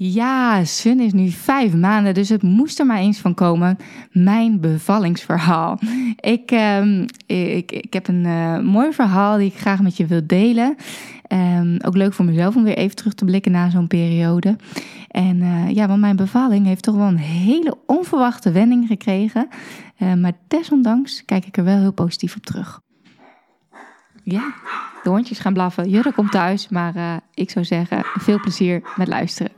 Ja, Sun is nu vijf maanden, dus het moest er maar eens van komen. Mijn bevallingsverhaal. Ik, uh, ik, ik heb een uh, mooi verhaal die ik graag met je wil delen. Um, ook leuk voor mezelf om weer even terug te blikken na zo'n periode. En uh, ja, want mijn bevalling heeft toch wel een hele onverwachte wending gekregen. Uh, maar desondanks kijk ik er wel heel positief op terug. Ja, de hondjes gaan blaffen. Jurre komt thuis, maar ik zou zeggen, veel plezier met luisteren.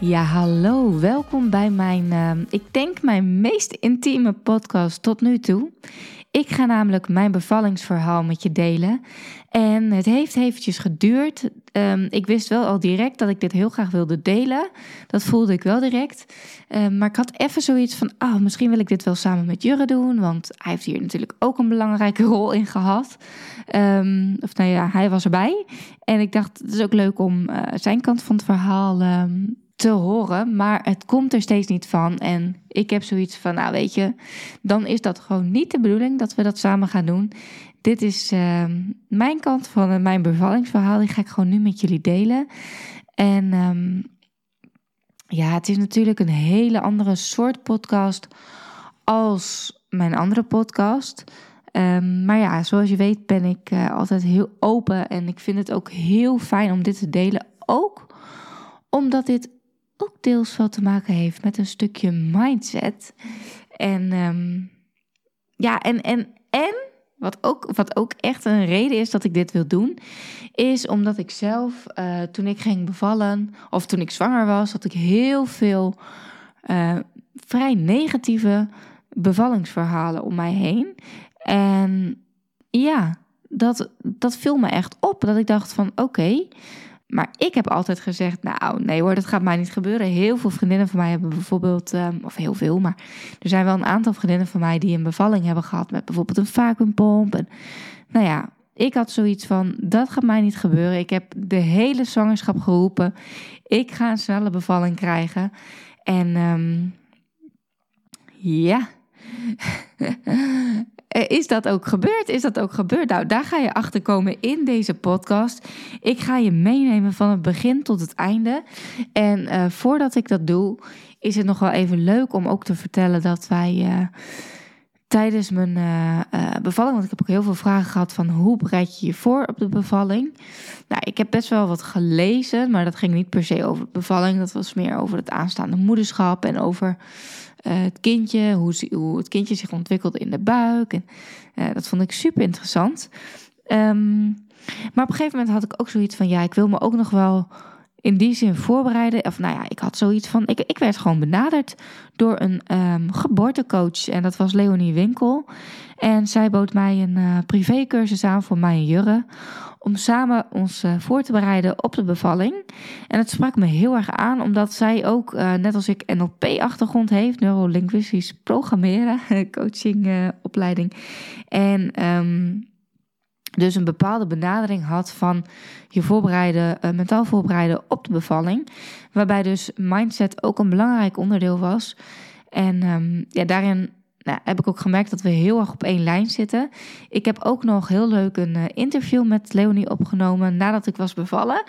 Ja, hallo. Welkom bij mijn, uh, ik denk mijn meest intieme podcast tot nu toe. Ik ga namelijk mijn bevallingsverhaal met je delen. En het heeft eventjes geduurd. Um, ik wist wel al direct dat ik dit heel graag wilde delen. Dat voelde ik wel direct. Um, maar ik had even zoiets van, ah, oh, misschien wil ik dit wel samen met Jurre doen. Want hij heeft hier natuurlijk ook een belangrijke rol in gehad. Of nou ja, hij was erbij. En ik dacht, het is ook leuk om uh, zijn kant van het verhaal te horen, maar het komt er steeds niet van. En ik heb zoiets van, nou weet je, dan is dat gewoon niet de bedoeling dat we dat samen gaan doen. Dit is uh, mijn kant van uh, mijn bevallingsverhaal, die ga ik gewoon nu met jullie delen. En um, ja, het is natuurlijk een hele andere soort podcast als mijn andere podcast. Um, maar ja, zoals je weet ben ik uh, altijd heel open en ik vind het ook heel fijn om dit te delen. Ook omdat dit ook deels wat te maken heeft met een stukje mindset. En um, ja, en, en, en wat ook, wat ook echt een reden is dat ik dit wil doen, is omdat ik zelf, uh, toen ik ging bevallen, of toen ik zwanger was, had ik heel veel uh, vrij negatieve bevallingsverhalen om mij heen. En ja, dat, dat viel me echt op. Dat ik dacht van oké, maar ik heb altijd gezegd, nou nee hoor, dat gaat mij niet gebeuren. Heel veel vriendinnen van mij hebben bijvoorbeeld, um, of heel veel, maar er zijn wel een aantal vriendinnen van mij die een bevalling hebben gehad met bijvoorbeeld een vacuumpomp. En, nou ja, ik had zoiets van, dat gaat mij niet gebeuren. Ik heb de hele zwangerschap geroepen. Ik ga een snelle bevalling krijgen. En um, ja, is dat ook gebeurd? Is dat ook gebeurd? Nou, daar ga je achter komen in deze podcast. Ik ga je meenemen van het begin tot het einde. En uh, voordat ik dat doe, is het nog wel even leuk om ook te vertellen dat wij. Uh, tijdens mijn uh, uh, bevalling, want ik heb ook heel veel vragen gehad van hoe bereid je je voor op de bevalling. Nou, ik heb best wel wat gelezen, maar dat ging niet per se over de bevalling. Dat was meer over het aanstaande moederschap en over uh, het kindje, hoe, hoe, het kindje zich ontwikkelt in de buik. En, dat vond ik super interessant. Um, maar op een gegeven moment had ik ook zoiets van, ja, ik wil me ook nog wel in die zin voorbereiden. Of nou ja, ik had zoiets van. Ik, ik werd gewoon benaderd door een um, geboortecoach. En dat was Leonie Winkel. En zij bood mij een uh, privécursus aan voor mij en Jurre. Om samen ons uh, voor te bereiden op de bevalling. En het sprak me heel erg aan, omdat zij ook, uh, net als ik, NLP-achtergrond heeft, neurolinguistisch programmeren, coaching opleiding. En um, dus een bepaalde benadering had van je voorbereiden, uh, mentaal voorbereiden op de bevalling. Waarbij dus mindset ook een belangrijk onderdeel was. En um, ja, daarin nou, heb ik ook gemerkt dat we heel erg op één lijn zitten. Ik heb ook nog heel leuk een uh, interview met Leonie opgenomen nadat ik was bevallen.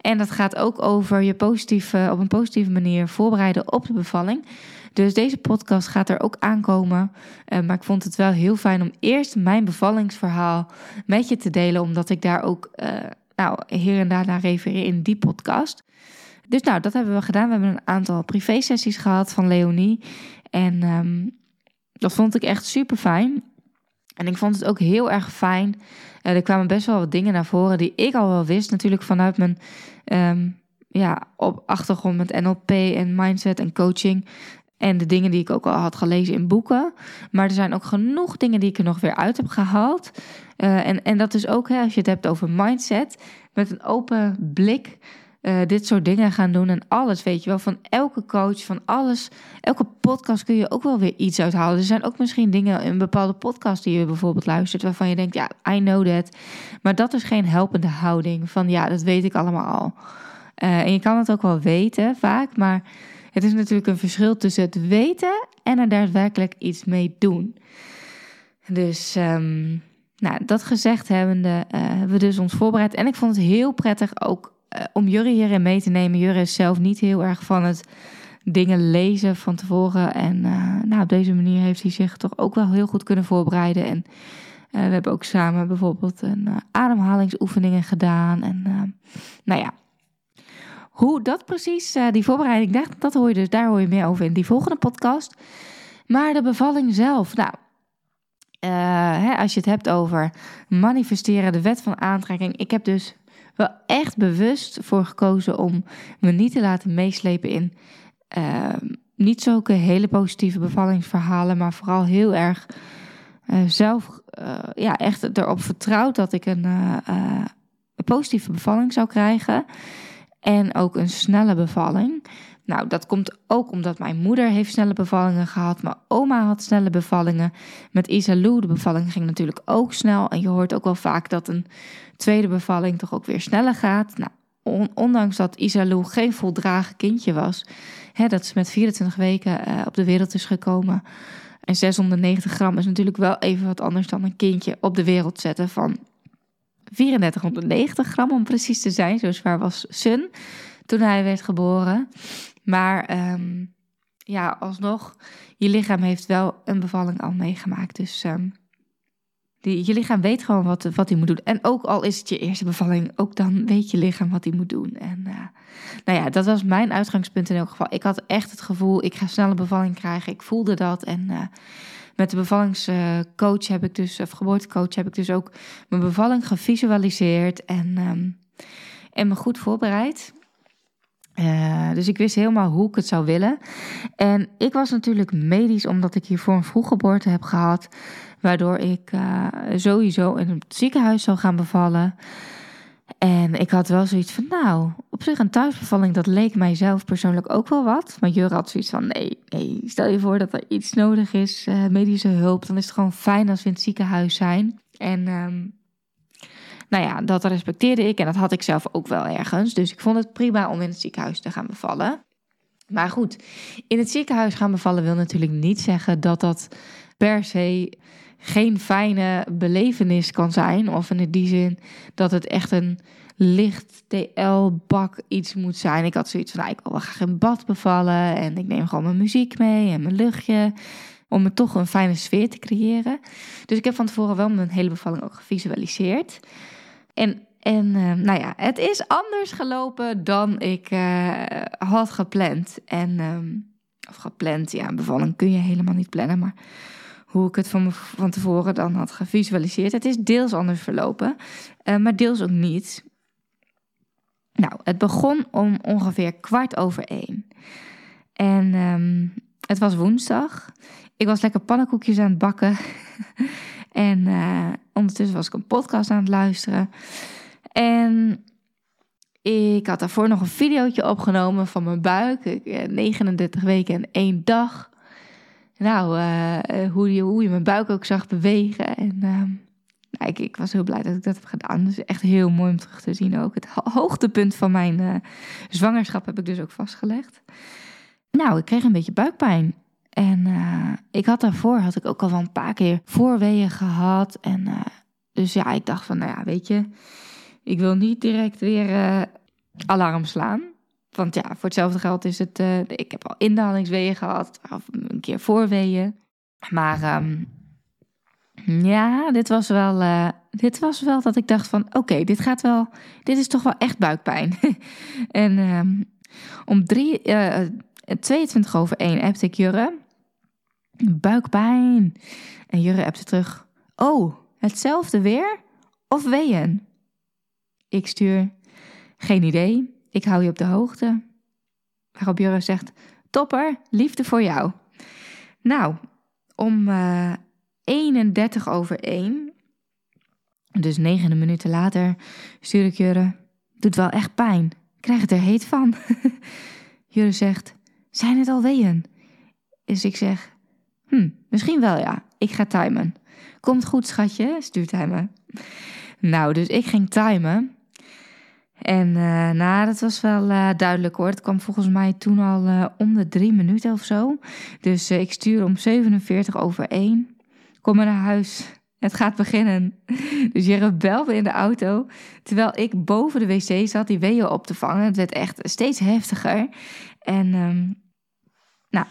En dat gaat ook over je positief, op een positieve manier voorbereiden op de bevalling. Dus deze podcast gaat er ook aankomen. Uh, maar ik vond het wel heel fijn om eerst mijn bevallingsverhaal met je te delen, omdat ik daar ook uh, nou, hier en daar naar refereer in die podcast. Dus nou, dat hebben we gedaan. We hebben een aantal privé-sessies gehad van Leonie. En um, dat vond ik echt super fijn. En ik vond het ook heel erg fijn. Uh, er kwamen best wel wat dingen naar voren die ik al wel wist. Natuurlijk vanuit mijn um, ja, op achtergrond met NLP en mindset en coaching. En de dingen die ik ook al had gelezen in boeken. Maar er zijn ook genoeg dingen die ik er nog weer uit heb gehaald. Uh, en, en dat is ook, hè, als je het hebt over mindset, met een open blik eh, dit soort dingen gaan doen en alles, weet je wel. Van elke coach, van alles, elke podcast kun je ook wel weer iets uithalen. Er zijn ook misschien dingen in bepaalde podcast die je bijvoorbeeld luistert, waarvan je denkt, ja, I know that. Maar dat is geen helpende houding van, ja, dat weet ik allemaal al. Uh, en je kan het ook wel weten vaak, maar het is natuurlijk een verschil tussen het weten en er daadwerkelijk iets mee doen. Dus um, nou, dat gezegd hebbende, uh, hebben we dus ons voorbereid. En ik vond het heel prettig ook uh, om Jurre hierin mee te nemen. Jurre is zelf niet heel erg van het dingen lezen van tevoren. En uh, nou, op deze manier heeft hij zich toch ook wel heel goed kunnen voorbereiden. En we hebben ook samen bijvoorbeeld een ademhalingsoefeningen gedaan. En nou ja, hoe dat precies, die voorbereiding, dat, dat hoor je dus, daar hoor je meer over in die volgende podcast. Maar de bevalling zelf, nou, uh, hè, als je het hebt over manifesteren, de wet van aantrekking. Ik heb dus wel echt bewust voor gekozen om me niet te laten meeslepen in uh, niet zulke hele positieve bevallingsverhalen, maar vooral heel erg zelf, ja, echt erop vertrouwd dat ik een, een positieve bevalling zou krijgen. En ook een snelle bevalling. Nou, dat komt ook omdat mijn moeder heeft snelle bevallingen gehad. Mijn oma had snelle bevallingen. Met Isalou, de bevalling ging natuurlijk ook snel. En je hoort ook wel vaak dat een tweede bevalling toch ook weer sneller gaat. Nou, ondanks dat Isalou geen voldragen kindje was. Hè, dat ze met 24 weken uh, op de wereld is gekomen. En 690 gram is natuurlijk wel even wat anders dan een kindje op de wereld zetten van 3490 gram om precies te zijn. Zo zwaar was Sun toen hij werd geboren. Maar um, ja, alsnog, je lichaam heeft wel een bevalling al meegemaakt. Dus um, die, je lichaam weet gewoon wat, hij moet doen. En ook al is het je eerste bevalling, ook dan weet je lichaam wat hij moet doen. En uh, nou ja, dat was mijn uitgangspunt in elk geval. Ik had echt het gevoel, ik ga snel een bevalling krijgen. Ik voelde dat. En uh, met de bevallingscoach heb ik dus, of geboortecoach, heb ik dus ook mijn bevalling gevisualiseerd. En, um, en me goed voorbereid. Uh, dus ik wist helemaal hoe ik het zou willen. En ik was natuurlijk medisch, omdat ik hiervoor een vroeggeboorte heb gehad. Waardoor ik uh, sowieso in het ziekenhuis zou gaan bevallen. En ik had wel zoiets van, nou, op zich een thuisbevalling, dat leek mij zelf persoonlijk ook wel wat. Maar Jur had zoiets van, nee, nee, stel je voor dat er iets nodig is, uh, medische hulp. Dan is het gewoon fijn als we in het ziekenhuis zijn. En um, nou ja, dat respecteerde ik en dat had ik zelf ook wel ergens. Dus ik vond het prima om in het ziekenhuis te gaan bevallen. Maar goed, in het ziekenhuis gaan bevallen wil natuurlijk niet zeggen dat dat per se geen fijne belevenis kan zijn. Of in die zin dat het echt een licht TL-bak iets moet zijn. Ik had zoiets van, nou, ik wil wel graag in bad bevallen. En ik neem gewoon mijn muziek mee en mijn luchtje. Om me toch een fijne sfeer te creëren. Dus ik heb van tevoren wel mijn hele bevalling ook gevisualiseerd. En, en uh, nou ja, het is anders gelopen dan ik uh, had gepland. En, um, of gepland, ja, een bevalling kun je helemaal niet plannen, maar hoe ik het van, van tevoren dan had gevisualiseerd. Het is deels anders verlopen, uh, maar deels ook niet. Nou, het begon om ongeveer kwart over één. En um, het was woensdag. Ik was lekker pannenkoekjes aan het bakken. En uh, ondertussen was ik een podcast aan het luisteren. En ik had daarvoor nog een videootje opgenomen van mijn buik. Ik, 39 eh, weken en één dag. Nou, uh, hoe, je, hoe je mijn buik ook zag bewegen. En nou, ik, ik, was heel blij dat ik dat heb gedaan. Dus echt heel mooi om terug te zien ook. Het hoogtepunt van mijn zwangerschap heb ik dus ook vastgelegd. Nou, ik kreeg een beetje buikpijn. En ik had daarvoor had ik ook al wel een paar keer voorweeën gehad. En dus ja, ik dacht van, nou ja, weet je, ik wil niet direct weer alarm slaan. Want ja, voor hetzelfde geld is het, ik heb al indalingsweeën gehad, of een keer voorweeën. Maar um, ja, dit was wel, dit was wel dat ik dacht van, oké, dit gaat wel, dit is toch wel echt buikpijn. en um, om drie, 22 over 1 appte ik Jurre buikpijn. En Jurre appte terug, oh, hetzelfde weer of weeën? Ik stuur, geen idee, ik hou je op de hoogte. Waarop Jurre zegt, topper, liefde voor jou. Nou, om uh, eh, 31 over 1, dus 9 minuten later, stuur ik Jurre, doet wel echt pijn. krijg het er heet van. Jurre zegt, zijn het al weeën? Dus ik zeg, hm, misschien wel ja, ik ga timen. Komt goed schatje, stuurt hij me. Nou, dus ik ging timen. En uh, nou, dat was wel uh, duidelijk hoor. Het kwam volgens mij toen al uh, om de drie minuten of zo. Dus ik stuur om 47 over 1. Kom maar naar huis. Het gaat beginnen. Dus je rebelde in de auto. Terwijl ik boven de wc zat die weeën op te vangen. Het werd echt steeds heftiger. En um, nou,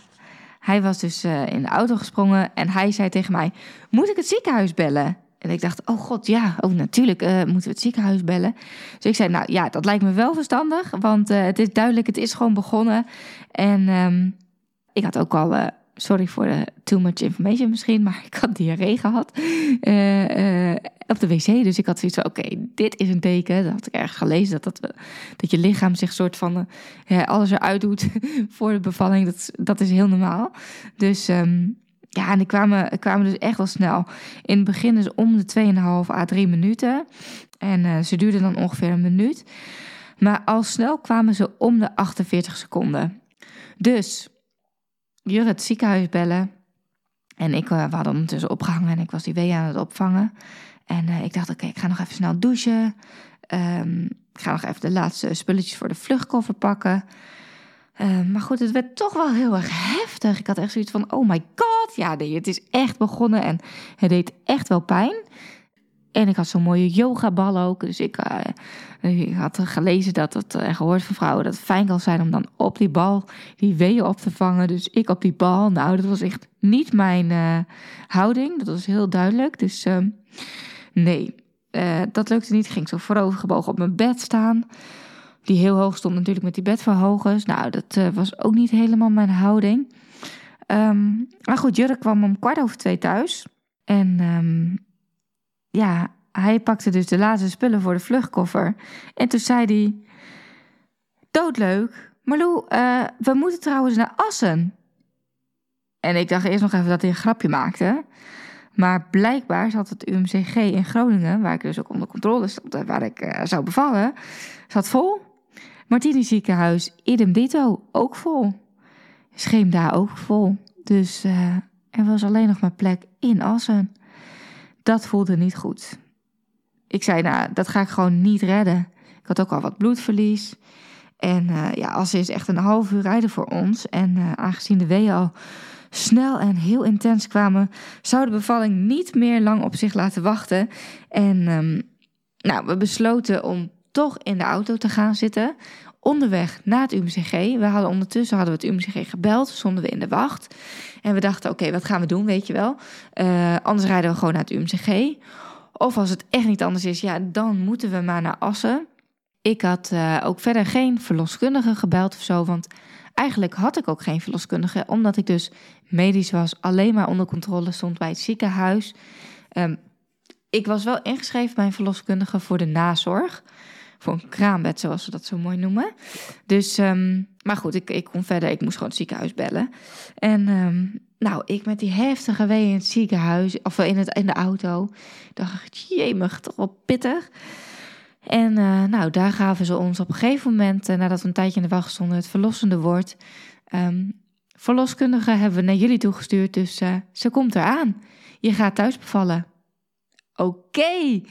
hij was dus in de auto gesprongen. En hij zei tegen mij: Moet ik het ziekenhuis bellen? En ik dacht, oh god, ja, oh, natuurlijk uh, moeten we het ziekenhuis bellen. Dus ik zei, nou ja, dat lijkt me wel verstandig, want uh, het is duidelijk, het is gewoon begonnen. En um, ik had ook al, uh, sorry voor de too much information misschien, maar ik had diarree gehad op de wc. Dus ik had zoiets van, oké, dit is een teken. Dat had ik ergens gelezen, dat, dat, dat je lichaam zich soort van alles eruit doet voor de bevalling. Dat, dat is heel normaal. Dus... Um, ja, en die kwamen, kwamen dus echt wel snel. In het begin dus om de 2,5 à 3 minuten. En uh, ze duurden dan ongeveer een minuut. Maar al snel kwamen ze om de 48 seconden. Dus Jur het ziekenhuis bellen. En ik uh, we hadden ondertussen opgehangen en ik was die wee aan het opvangen. En uh, ik dacht, oké, ik ga nog even snel douchen. Um, ik ga nog even de laatste spulletjes voor de vluchtkoffer pakken. Uh, maar goed, het werd toch wel heel erg heftig. Ik had echt zoiets van, oh my god, ja, nee, het is echt begonnen en het deed echt wel pijn. En ik had zo'n mooie yogabal ook. Dus ik, uh, ik had gelezen dat het, en gehoord van vrouwen dat het fijn kan zijn om dan op die bal die weeën op te vangen. Dus ik op die bal. Nou, dat was echt niet mijn houding. Dat was heel duidelijk. Dus uh, nee, dat lukte niet. Ik ging zo voorovergebogen op mijn bed staan die heel hoog stond natuurlijk met die bedverhogers. Nou, dat uh, was ook niet helemaal mijn houding. Um, maar goed, Jurk kwam om kwart over twee thuis. En um, ja, hij pakte dus de laatste spullen voor de vluchtkoffer. En toen zei hij, doodleuk, Marlou, uh, we moeten trouwens naar Assen. En ik dacht eerst nog even dat hij een grapje maakte. Maar blijkbaar zat het UMCG in Groningen, waar ik dus ook onder controle stond en waar ik uh, zou bevallen, zat vol. Martini ziekenhuis, idem dito, ook vol. Scheemda ook vol. Dus uh, er was alleen nog maar plek in Assen. Dat voelde niet goed. Ik zei, nou, dat ga ik gewoon niet redden. Ik had ook al wat bloedverlies. En uh, ja, Assen is echt een half uur rijden voor ons. En uh, aangezien de weeën al snel en heel intens kwamen, zou de bevalling niet meer lang op zich laten wachten. En um, nou, we besloten om toch in de auto te gaan zitten. Onderweg naar het UMCG. We hadden ondertussen hadden we het UMCG gebeld, stonden we in de wacht. En we dachten, oké, wat gaan we doen, weet je wel. Uh, anders rijden we gewoon naar het UMCG. Of als het echt niet anders is, ja, dan moeten we maar naar Assen. Ik had uh, ook verder geen verloskundige gebeld of zo, want eigenlijk had ik ook geen verloskundige, omdat ik dus medisch was, alleen maar onder controle stond bij het ziekenhuis. Um, ik was wel ingeschreven bij een verloskundige voor de nazorg voor een kraambed, zoals ze dat zo mooi noemen. Dus, um, maar goed, ik, ik kon verder. Ik moest gewoon het ziekenhuis bellen. En um, nou, ik met die heftige wee in het ziekenhuis, of in, het, in de auto, dacht jemig, toch wel pittig. En uh, nou, daar gaven ze ons op een gegeven moment, uh, nadat we een tijdje in de wacht stonden, het verlossende woord. Um, verloskundige hebben we naar jullie toegestuurd, dus uh, ze komt eraan. Je gaat thuis bevallen. Oké.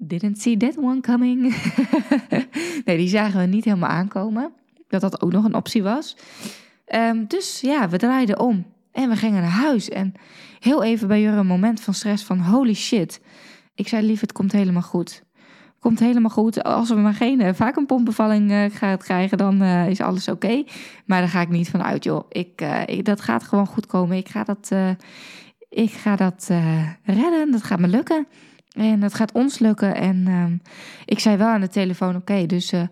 Didn't see that one coming. nee, die zagen we niet helemaal aankomen. Dat dat ook nog een optie was. Um, dus ja, we draaiden om. En we gingen naar huis. En heel even bij Jurre een moment van stress van holy shit. Ik zei lief, het komt helemaal goed. Komt helemaal goed. Als we maar geen uh, vacuümpompbevalling uh, gaan krijgen, dan uh, is alles oké. Maar daar ga ik niet van uit, joh. Ik, ik, dat gaat gewoon goed komen. Ik ga dat, ik ga dat redden. Dat gaat me lukken. En dat gaat ons lukken. En uh, ik zei wel aan de telefoon: oké, dus uh,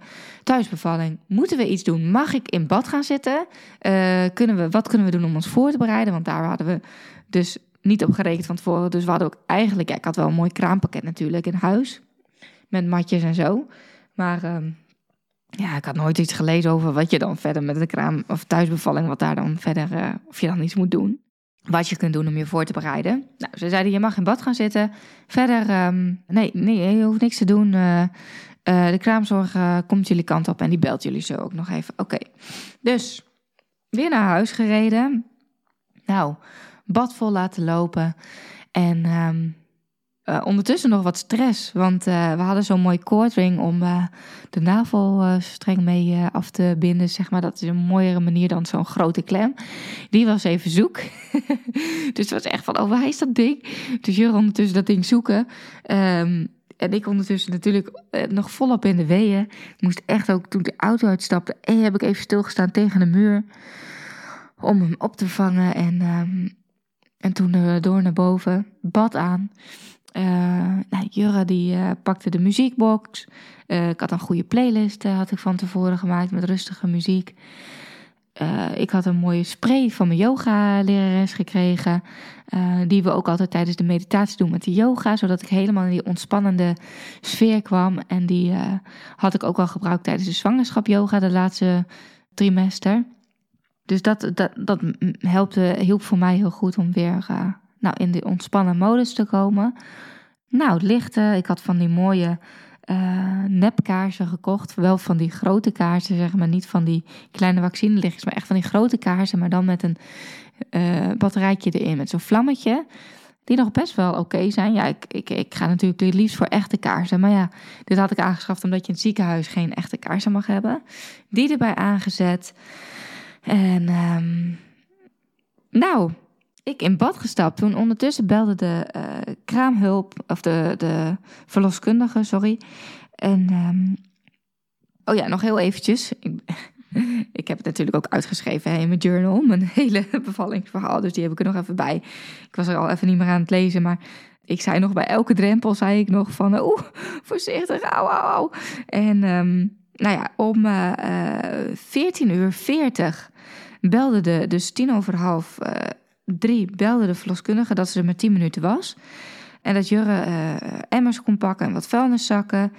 thuisbevalling. Moeten we iets doen? Mag ik in bad gaan zitten? Uh, kunnen we, wat kunnen we doen om ons voor te bereiden? Want daar hadden we dus niet op gerekend van tevoren. Dus we hadden ook eigenlijk, ik had wel een mooi kraampakket natuurlijk in huis. Met matjes en zo. Maar ehm, ja, ik had nooit iets gelezen over wat je dan verder met de kraam of thuisbevalling, wat daar dan verder, of je dan iets moet doen. Wat je kunt doen om je voor te bereiden. Nou, ze zeiden, je mag in bad gaan zitten. Verder, ehm, nee, nee, je hoeft niks te doen. Uh, de kraamzorg komt jullie kant op en die belt jullie zo ook nog even. Oké, dus weer naar huis gereden. Nou, bad vol laten lopen. En um, uh, ondertussen nog wat stress, want uh, we hadden zo'n mooi koordring om uh, de navelstreng mee af te binden. Zeg maar. Dat is een mooiere manier dan zo'n grote klem. Die was even zoek. dus het was echt van, oh waar is dat ding? Dus Jur ondertussen dat ding zoeken. Um, en ik ondertussen natuurlijk nog volop in de weeën. Ik moest echt ook, toen de auto uitstapte, heb ik even stilgestaan tegen de muur. Om hem op te vangen en... Um, en toen door naar boven, bad aan. Uh, nou, die uh, pakte de muziekbox. Uh, ik had een goede playlist had ik van tevoren gemaakt met rustige muziek. ik had een mooie spray van mijn yoga-lerares gekregen. die we ook altijd tijdens de meditatie doen met de yoga. Zodat ik helemaal in die ontspannende sfeer kwam. En die had ik ook al gebruikt tijdens de zwangerschap yoga de laatste trimester. Dus dat, dat, dat helpte, hielp voor mij heel goed om weer nou, in de ontspannen modus te komen. Nou, het lichten. Ik had van die mooie uh, nepkaarsen gekocht. Wel van die grote kaarsen, zeg maar. Niet van die kleine vaccinelichtjes, maar echt van die grote kaarsen. Maar dan met een uh, batterijtje erin, met zo'n vlammetje. Die nog best wel oké zijn. Ja, ik, ik, ik ga natuurlijk het liefst voor echte kaarsen. Maar ja, dit had ik aangeschaft omdat je in het ziekenhuis geen echte kaarsen mag hebben. Die erbij aangezet. En um, nou, ik in bad gestapt. Toen ondertussen belde de uh, kraamhulp, of de, de verloskundige, sorry. En, um, oh ja, nog heel eventjes. Ik, ik heb het natuurlijk ook uitgeschreven in mijn journal, mijn hele bevallingsverhaal. Dus die heb ik er nog even bij. Ik was er al even niet meer aan het lezen, maar ik zei nog bij elke drempel, zei ik nog van, oeh, voorzichtig, au, au. En um, nou ja, om uh, uh, 14 uur 40 belde de, dus tien over half drie belde de verloskundige dat ze er maar tien minuten was. En dat Jurre uh, emmers kon pakken en wat vuilniszakken.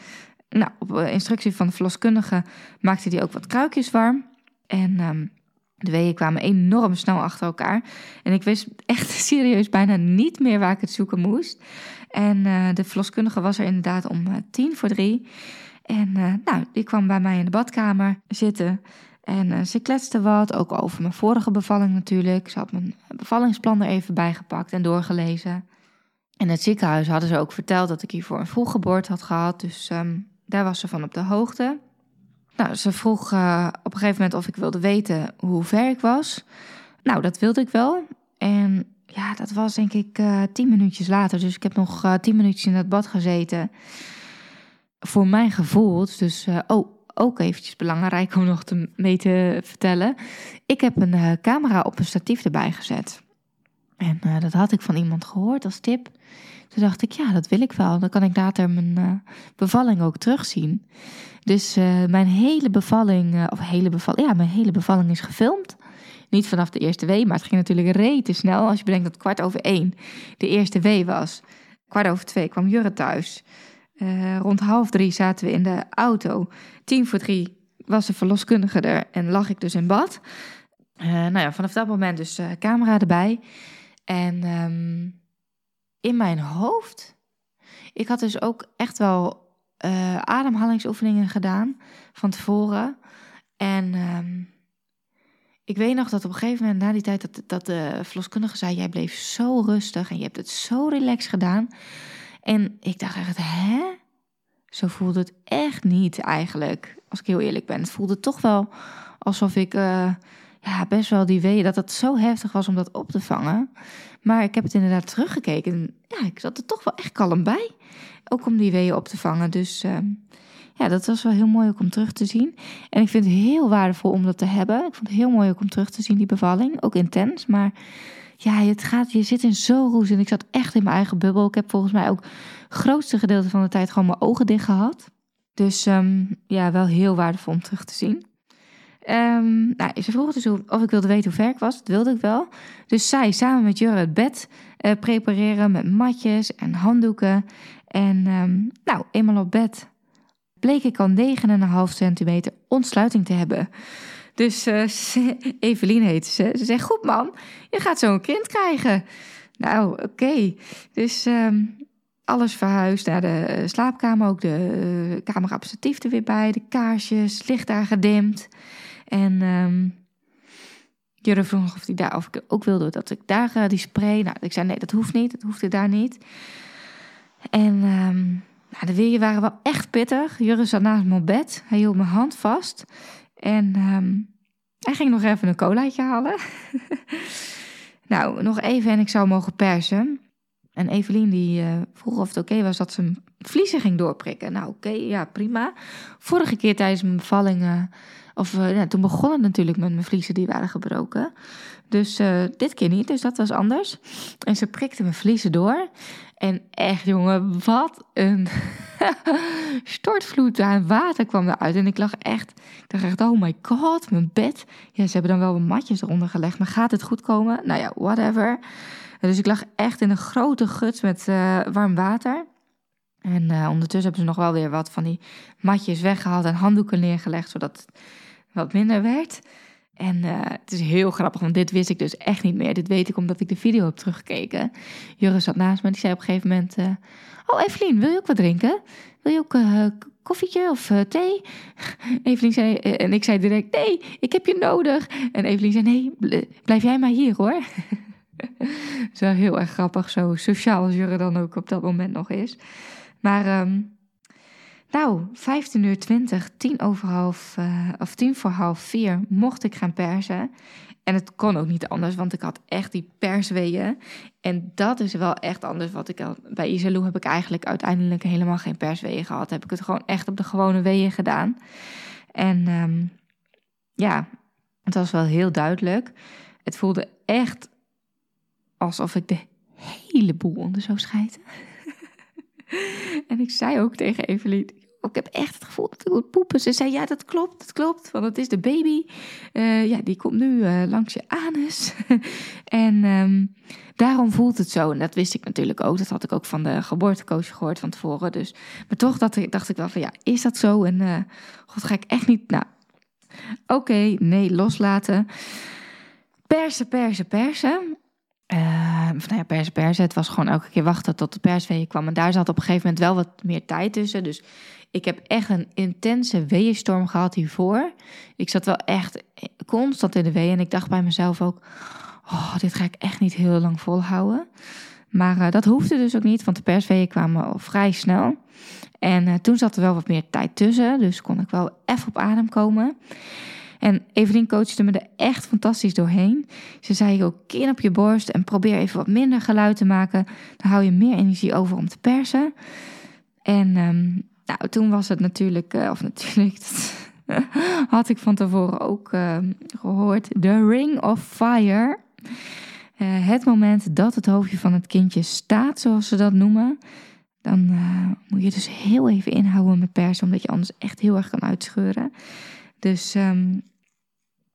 Nou, op eh, instructie van de verloskundige maakte hij ook wat kruikjes warm. En um, de weeën kwamen enorm snel achter elkaar. En ik wist echt serieus bijna niet meer waar ik het zoeken moest. En uh, de verloskundige was er inderdaad om uh, tien voor drie. En nou, die kwam bij mij in de badkamer zitten. En uh, ze kletste wat, ook over mijn vorige bevalling natuurlijk. Ze had mijn bevallingsplan er even bijgepakt en doorgelezen. In het ziekenhuis hadden ze ook verteld dat ik hiervoor een vroeggeboorte had gehad. Dus um, daar was ze van op de hoogte. Nou, ze vroeg uh, op een gegeven moment of ik wilde weten hoe ver ik was. Nou, dat wilde ik wel. En ja, dat was denk ik uh, tien minuutjes later. Dus ik heb nog tien minuutjes in het bad gezeten. Voor mijn gevoel, dus oh, ook eventjes belangrijk om nog te, mee te vertellen. Ik heb een uh, camera op een statief erbij gezet. En uh, dat had ik van iemand gehoord als tip. Toen dacht ik, ja, dat wil ik wel. Dan kan ik later mijn uh, bevalling ook terugzien. Dus mijn hele bevalling, of hele bevalling, ja, mijn hele bevalling is gefilmd. Niet vanaf de eerste wee, maar het ging natuurlijk rete snel. Als je bedenkt dat kwart over één de eerste wee was. Kwart over twee kwam Jurre thuis. Uh, rond half drie zaten we in de auto. Tien voor drie was de verloskundige er en lag ik dus in bad. Uh, nou ja, vanaf dat moment dus uh, camera erbij. En um, in mijn hoofd, ik had dus ook echt wel ademhalingsoefeningen gedaan van tevoren. En um, ik weet nog dat op een gegeven moment na die tijd dat, dat de verloskundige zei: Jij bleef zo rustig en je hebt het zo relaxed gedaan. En ik dacht echt, hè? Zo voelde het echt niet eigenlijk, als ik heel eerlijk ben. Het voelde toch wel alsof ik uh, ja, best wel die wee, dat het zo heftig was om dat op te vangen. Maar ik heb het inderdaad teruggekeken en ja, ik zat er toch wel echt kalm bij. Ook om die weeën op te vangen. Dus uh, ja, dat was wel heel mooi ook om terug te zien. En ik vind het heel waardevol om dat te hebben. Ik vond het heel mooi ook om terug te zien, die bevalling. Ook intens, maar ja, het gaat, je zit in zo'n roes. En ik zat echt in mijn eigen bubbel. Ik heb volgens mij ook het grootste gedeelte van de tijd gewoon mijn ogen dicht gehad. Dus um, ja, wel heel waardevol om terug te zien. Um, nou, ze vroeg dus of ik wilde weten hoe ver ik was. Dat wilde ik wel. Dus zij samen met Jurre het bed uh, prepareren met matjes en handdoeken. En um, nou, eenmaal op bed bleek ik al 9,5 centimeter ontsluiting te hebben. Dus uh, Evelien heet ze. Ze zegt, goed man, je gaat zo een kind krijgen. Nou, oké. Dus ehm, alles verhuisd naar de slaapkamer. Ook de uh, camera er weer bij. De kaarsjes, licht daar gedimd. En um, Jurre vroeg of, die daar, of ik ook wilde dat ik daar die spray... Nou, ik zei nee, dat hoeft niet. Dat hoefde daar niet. En... Um, nou, de weeën waren wel echt pittig. Jurre zat naast mijn bed. Hij hield mijn hand vast. En um, hij ging nog even een colaatje halen. nou, nog even en ik zou mogen persen. En Evelien die uh, vroeg of het oké was dat ze een vliezen ging doorprikken. Nou, oké, ja, prima. Vorige keer tijdens mijn bevalling, uh, of ja, toen begon het natuurlijk met mijn vliezen die waren gebroken. Dus dit keer niet, dus dat was anders. En ze prikte mijn vliezen door. En echt, jongen, wat een stortvloed aan water kwam eruit. En ik lag echt, ik dacht echt, oh my god, mijn bed. Ja, ze hebben dan wel wat matjes eronder gelegd, maar gaat het goed komen? Nou ja, whatever. Dus ik lag echt in een grote gut met uh, warm water. En uh, ondertussen hebben ze nog wel weer wat van die matjes weggehaald en handdoeken neergelegd, zodat het wat minder werd. En uh, het is heel grappig, want dit wist ik dus echt niet meer. Dit weet ik omdat ik de video heb teruggekeken. Jurre zat naast me en die zei op een gegeven moment... Uh, oh, Evelien, wil je ook wat drinken? Wil je ook uh, koffietje of thee? Evelien zei... en ik zei direct, nee, ik heb je nodig. En Evelien zei, nee, blijf jij maar hier hoor. Zo heel erg grappig, zo sociaal als Jurre dan ook op dat moment nog is. Maar... Um, nou, 15 uur 20, tien over half, uh, of tien voor half vier mocht ik gaan persen. En het kon ook niet anders, want ik had echt die persweeën. En dat is wel echt anders wat ik al... Bij Isalou heb ik eigenlijk uiteindelijk helemaal geen persweeën gehad. Heb ik het gewoon echt op de gewone weeën gedaan. En um, ja, het was wel heel duidelijk. Het voelde echt alsof ik de hele boel onder zou schijten. en ik zei ook tegen Evelien, ik heb echt het gevoel dat ik moet poepen. Ze zei, ja, dat klopt, dat klopt, want het is de baby. Uh, ja, die komt nu uh, langs je anus. en um, daarom voelt het zo. En dat wist ik natuurlijk ook. Dat had ik ook van de geboortecoach gehoord van tevoren. Dus, maar toch dacht, dacht ik wel van, ja, is dat zo? En uh, god, ga ik echt niet... Nou, oké, nee, loslaten. Persen, persen, persen. Uh, ja, persen, persen. Het was gewoon elke keer wachten tot de perswee kwam. En daar zat op een gegeven moment wel wat meer tijd tussen. Dus ik heb echt een intense weeënstorm gehad hiervoor. Ik zat wel echt constant in de wee. En ik dacht bij mezelf ook... Oh, dit ga ik echt niet heel lang volhouden. Maar uh, dat hoefde dus ook niet, want de persweeën kwamen al vrij snel. En uh, toen zat er wel wat meer tijd tussen. Dus kon ik wel even op adem komen. En Evelien coachte me er echt fantastisch doorheen. Ze zei ook, kin op je borst en probeer even wat minder geluid te maken. Dan hou je meer energie over om te persen. En um, nou, toen was het natuurlijk, uh, of natuurlijk, had ik van tevoren ook uh, gehoord, The Ring of Fire. Uh, het moment dat het hoofdje van het kindje staat, zoals ze dat noemen. Dan moet je dus heel even inhouden met persen, omdat je anders echt heel erg kan uitscheuren. Dus um,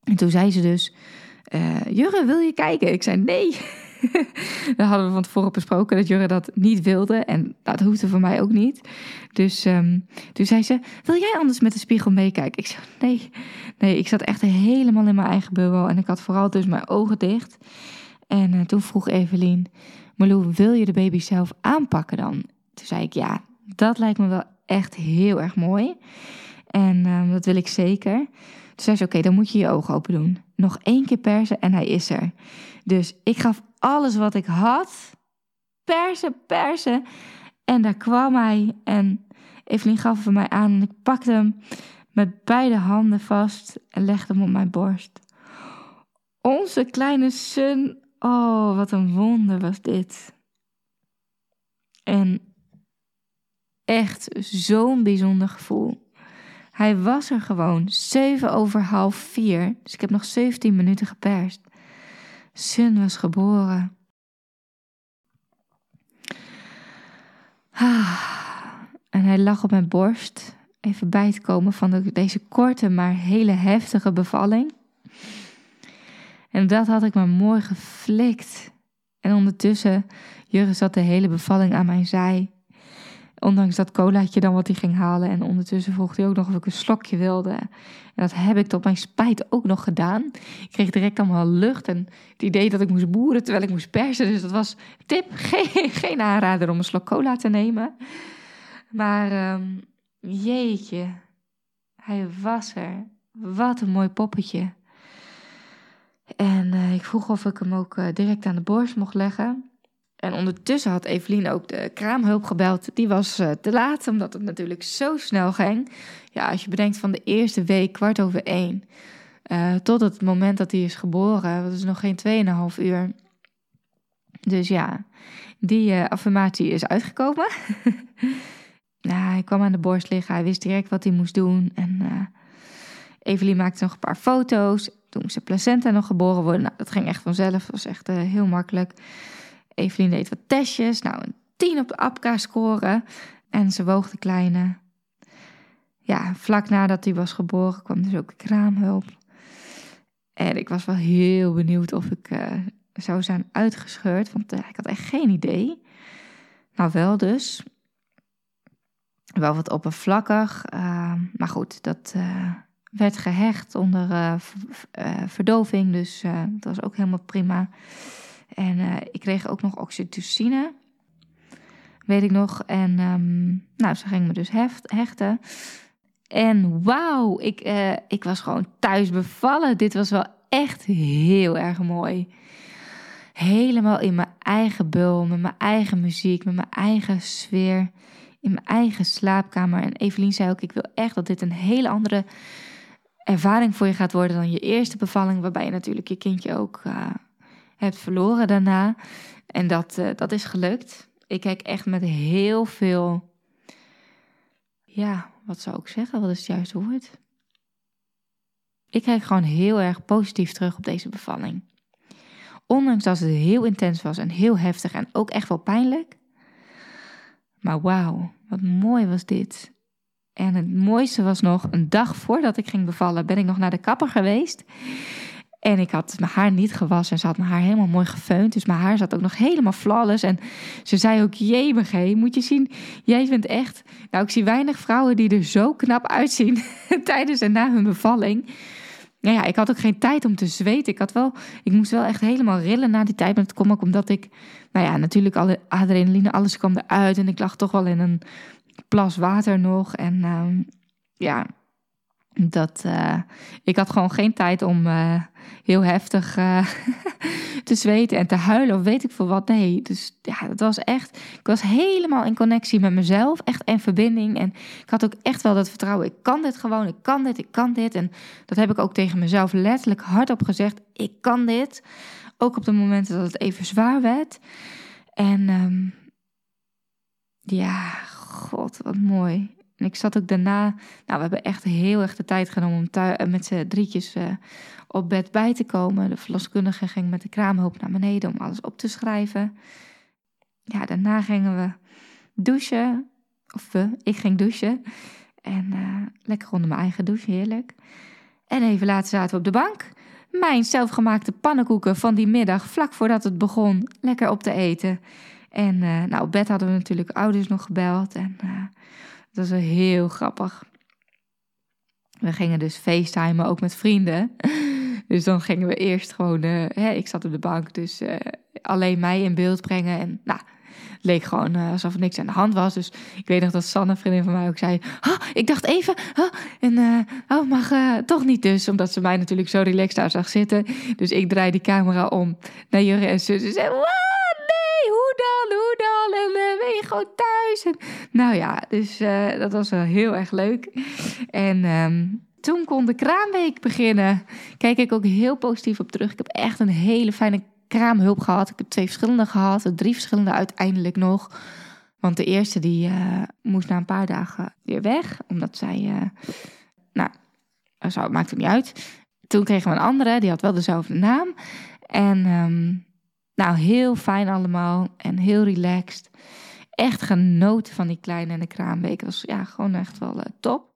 en toen zei ze dus, Jurre, wil je kijken? Ik zei nee. Daar hadden we van tevoren besproken dat Jurre dat niet wilde. En dat hoefde voor mij ook niet. Dus um, toen zei ze: Wil jij anders met de spiegel meekijken? Ik zei: Nee, nee, ik zat echt helemaal in mijn eigen bubbel. En ik had vooral dus mijn ogen dicht. En uh, toen vroeg Evelien: Marlou, wil je de baby zelf aanpakken dan? Toen zei ik: Ja, dat lijkt me wel echt heel erg mooi. En um, dat wil ik zeker. Toen zei ze: Oké, dan moet je je ogen open doen. Nog één keer persen en hij is er. Dus ik gaf alles wat ik had. Persen, persen. En daar kwam hij. En Evelien gaf hem mij aan. En ik pakte hem met beide handen vast. En legde hem op mijn borst. Onze kleine Sun. Oh, wat een wonder was dit. En echt zo'n bijzonder gevoel. Hij was er gewoon, zeven over half vier. Dus ik heb nog 17 minuten geperst. Sun was geboren. Ah, en hij lag op mijn borst, even bij te komen van deze korte maar hele heftige bevalling. En dat had ik maar mooi geflikt. En ondertussen, Jurre zat de hele bevalling aan mijn zij. Ondanks dat colaatje dan wat hij ging halen. En ondertussen vroeg hij ook nog of ik een slokje wilde. En dat heb ik tot mijn spijt ook nog gedaan. Ik kreeg direct allemaal lucht en het idee dat ik moest boeren terwijl ik moest persen. Dus dat was tip, geen, geen aanrader om een slok cola te nemen. Maar um, jeetje, hij was er. Wat een mooi poppetje. En uh, ik vroeg of ik hem ook uh, direct aan de borst mocht leggen. En ondertussen had Evelien ook de kraamhulp gebeld. Die was uh, te laat, omdat het natuurlijk zo snel ging. Ja, als je bedenkt van de eerste week, kwart over één... tot het moment dat hij is geboren, dat is nog geen 2,5 uur. Dus ja, die affirmatie is uitgekomen. hij kwam aan de borst liggen, hij wist direct wat hij moest doen. En Evelien maakte nog een paar foto's. Toen de placenta nog geboren worden. Nou, dat ging echt vanzelf. Was echt uh, heel makkelijk. Evelien deed wat testjes. Nou, een 10 op de APCA scoren. En ze woog de kleine. Ja, vlak nadat hij was geboren kwam dus ook kraamhulp. En ik was wel heel benieuwd of ik uh, zou zijn uitgescheurd. Want uh, ik had echt geen idee. Nou, wel dus. Wel wat oppervlakkig. maar goed, dat werd gehecht onder verdoving. Dus dat was ook helemaal prima. En ik kreeg ook nog oxytocine. Weet ik nog. En um, nou, ze ging me dus hechten. En wauw, ik, ik was gewoon thuis bevallen. Dit was wel echt heel erg mooi. Helemaal in mijn eigen bul, met mijn eigen muziek, met mijn eigen sfeer. In mijn eigen slaapkamer. En Evelien zei ook: Ik wil echt dat dit een hele andere ervaring voor je gaat worden dan je eerste bevalling, waarbij je natuurlijk je kindje ook uh, hebt verloren daarna. En dat, uh, dat is gelukt. Ik kijk echt met heel veel. Ja, wat zou ik zeggen? Wat is het juiste woord? Ik kijk gewoon heel erg positief terug op deze bevalling. Ondanks dat het heel intens was en heel heftig en ook echt wel pijnlijk. Maar wauw, wat mooi was dit. En het mooiste was nog, een dag voordat ik ging bevallen, ben ik nog naar de kapper geweest. En ik had mijn haar niet gewassen en ze had mijn haar helemaal mooi gefeund. Dus mijn haar zat ook nog helemaal flawless. En ze zei ook, jemig moet je zien, jij bent echt... Nou, ik zie weinig vrouwen die er zo knap uitzien tijdens en na hun bevalling. Nou ja, ik had ook geen tijd om te zweten. Ik, had wel, ik moest wel echt helemaal rillen na die tijd. Maar het kwam ook omdat ik, nou ja, natuurlijk alle adrenaline, alles kwam eruit. En ik lag toch wel in een plas water nog. En uh, ja, dat, uh, ik had gewoon geen tijd om uh, heel heftig uh, te zweten en te huilen of weet ik veel wat. Nee, dus ja, dat was echt. Ik was helemaal in connectie met mezelf, echt in verbinding. En ik had ook echt wel dat vertrouwen. Ik kan dit gewoon, ik kan dit, ik kan dit. En dat heb ik ook tegen mezelf letterlijk hardop gezegd. Ik kan dit. Ook op de momenten dat het even zwaar werd. En um, ja, god, wat mooi. En ik zat ook daarna, nou, we hebben echt heel erg de tijd genomen om eh, met z'n drietjes uh, op bed bij te komen. De verloskundige ging met de kraamhulp naar beneden om alles op te schrijven. Ja, daarna gingen we douchen. Of we, ik ging douchen. En uh, lekker onder mijn eigen douche, heerlijk. En even later zaten we op de bank. Mijn zelfgemaakte pannenkoeken van die middag, vlak voordat het begon, lekker op te eten. En nou, op bed hadden we natuurlijk ouders nog gebeld. En dat was heel grappig. We gingen dus facetimen, ook met vrienden. Dus dan gingen we eerst gewoon... Uh, hè, ik zat op de bank, dus alleen mij in beeld brengen. En nou, het leek gewoon alsof er niks aan de hand was. Dus ik weet nog dat Sanne, vriendin van mij, ook zei... Ik dacht even... Oh, en oh, mag toch niet dus. Omdat ze mij natuurlijk zo relaxed daar zag zitten. Dus ik draai die camera om naar Jurre en zus. En zei, hoe gewoon thuis? En, nou ja, dus uh, dat was wel heel erg leuk. En um, toen kon de kraamweek beginnen. Kijk ik ook heel positief op terug. Ik heb echt een hele fijne kraamhulp gehad. Ik heb twee verschillende gehad, drie verschillende uiteindelijk nog. Want de eerste die uh, moest na een paar dagen weer weg, omdat zij, uh, nou, zo, maakt het niet uit. Toen kregen we een andere, die had wel dezelfde naam. En um, nou, heel fijn allemaal en heel relaxed. Echt genoten van die kleine en de kraamweek. was ja, gewoon echt wel uh, top.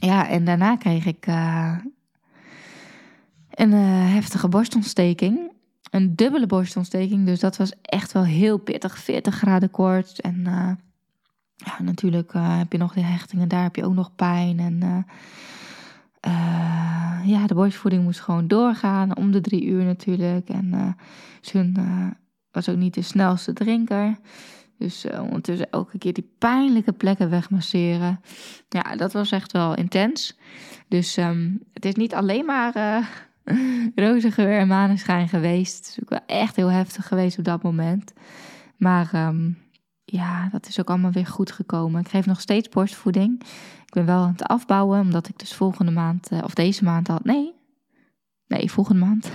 Ja, en daarna kreeg ik uh, een uh, heftige borstontsteking. Een dubbele borstontsteking. Dus dat was echt wel heel pittig. 40 graden koorts. En ja, natuurlijk heb je nog de hechtingen, daar heb je ook nog pijn. En ja, de borstvoeding moest gewoon doorgaan, om de drie uur natuurlijk. En Sun was ook niet de snelste drinker. Dus uh, ondertussen elke keer die pijnlijke plekken wegmasseren. Ja, dat was echt wel intens. Dus ehm, het is niet alleen maar uh, roze geur en maneschijn geweest. Het is ook wel echt heel heftig geweest op dat moment. Maar ehm, ja, dat is ook allemaal weer goed gekomen. Ik geef nog steeds borstvoeding. Ik ben wel aan het afbouwen, omdat ik dus volgende maand, uh, of deze maand al, nee, nee, volgende maand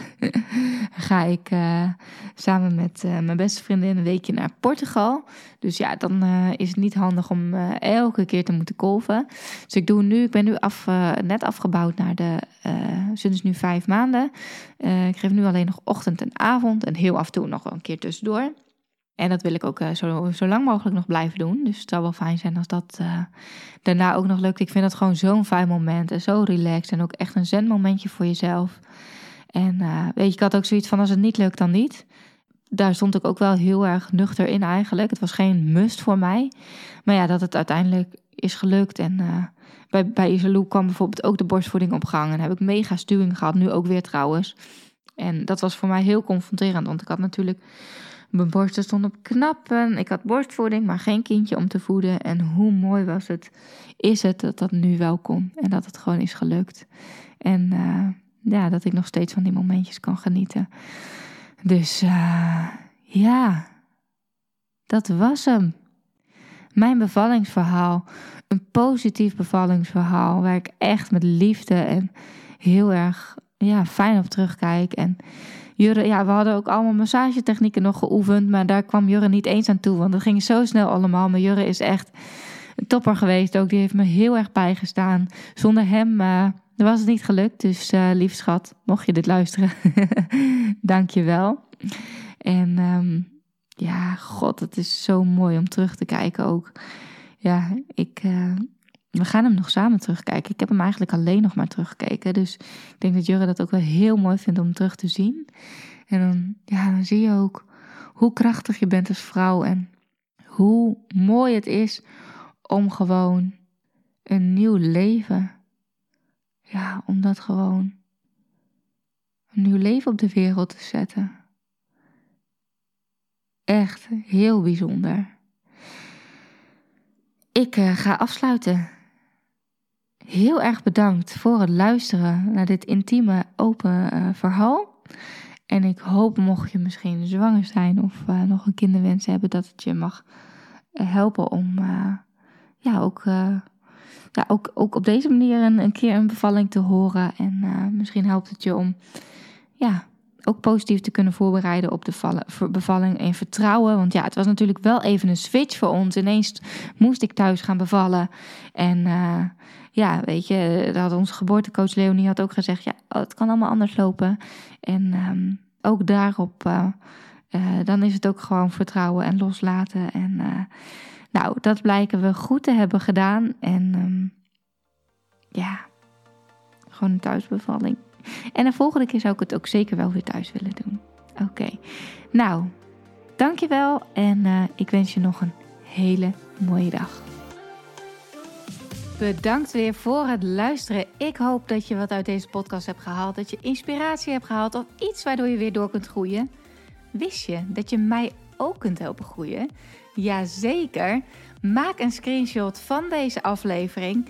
ga ik uh, samen met uh, mijn beste vriendin een weekje naar Portugal. Dus ja, dan uh, is het niet handig om elke keer te moeten kolven. Dus ik doe nu, ik ben nu af, net afgebouwd naar de, is nu vijf maanden. ik geef nu alleen nog ochtend en avond en heel af en toe nog wel een keer tussendoor. En dat wil ik ook zo, zo lang mogelijk nog blijven doen. Dus het zou wel fijn zijn als dat daarna ook nog lukt. Ik vind dat gewoon zo'n fijn moment en zo relaxed. En ook echt een zenmomentje voor jezelf. En uh, weet je, ik had ook zoiets van als het niet lukt, dan niet. Daar stond ik ook wel heel erg nuchter in eigenlijk. Het was geen must voor mij. Maar ja, dat het uiteindelijk is gelukt. En bij, bij kwam bijvoorbeeld ook de borstvoeding op gang. En heb ik mega stuwing gehad, nu ook weer trouwens. En dat was voor mij heel confronterend. Want ik had natuurlijk... Mijn borsten stonden op knappen. Ik had borstvoeding, maar geen kindje om te voeden. En hoe mooi was het, is het dat dat nu wel kon. En dat het gewoon is gelukt. En... Uh, ja, dat ik nog steeds van die momentjes kan genieten. Dus uh, ja, dat was hem. Mijn bevallingsverhaal. Een positief bevallingsverhaal. Waar ik echt met liefde en heel erg ja, fijn op terugkijk. En Jurre, ja, we hadden ook allemaal massagetechnieken nog geoefend. Maar daar kwam Jurre niet eens aan toe. Want dat ging zo snel allemaal. Maar Jurre is echt een topper geweest ook. Die heeft me heel erg bijgestaan. Zonder hem... Dat was het niet gelukt, dus uh, lief schat, mocht je dit luisteren, dank je wel. En um, ja, god, het is zo mooi om terug te kijken ook. Ja, ik, uh, we gaan hem nog samen terugkijken. Ik heb hem eigenlijk alleen nog maar teruggekeken. Dus ik denk dat Jurre dat ook wel heel mooi vindt om terug te zien. En dan, ja, dan zie je ook hoe krachtig je bent als vrouw. En hoe mooi het is om gewoon een nieuw leven ja, om dat gewoon een nieuw leven op de wereld te zetten. Echt heel bijzonder. Ik uh, ga afsluiten. Heel erg bedankt voor het luisteren naar dit intieme, open uh, verhaal. En ik hoop, mocht je misschien zwanger zijn of uh, nog een kinderwens hebben, dat het je mag helpen om ja, ook ja, ook, ook op deze manier een, een keer een bevalling te horen. En misschien helpt het je om ja, ook positief te kunnen voorbereiden op de bevalling en vertrouwen. Want ja, het was natuurlijk wel even een switch voor ons. Ineens moest ik thuis gaan bevallen. En uh, ja, weet je, dat had onze geboortecoach Leonie had ook gezegd: ja, het kan allemaal anders lopen. En um, ook daarop, uh, dan is het ook gewoon vertrouwen en loslaten. En nou, dat blijken we goed te hebben gedaan. En um, ja, gewoon een thuisbevalling. En de volgende keer zou ik het ook zeker wel weer thuis willen doen. Oké, okay. nou, dankjewel en uh, ik wens je nog een hele mooie dag. Bedankt weer voor het luisteren. Ik hoop dat je wat uit deze podcast hebt gehaald. Dat je inspiratie hebt gehaald of iets waardoor je weer door kunt groeien. Wist je dat je mij ook kunt helpen groeien? Jazeker. Maak een screenshot van deze aflevering.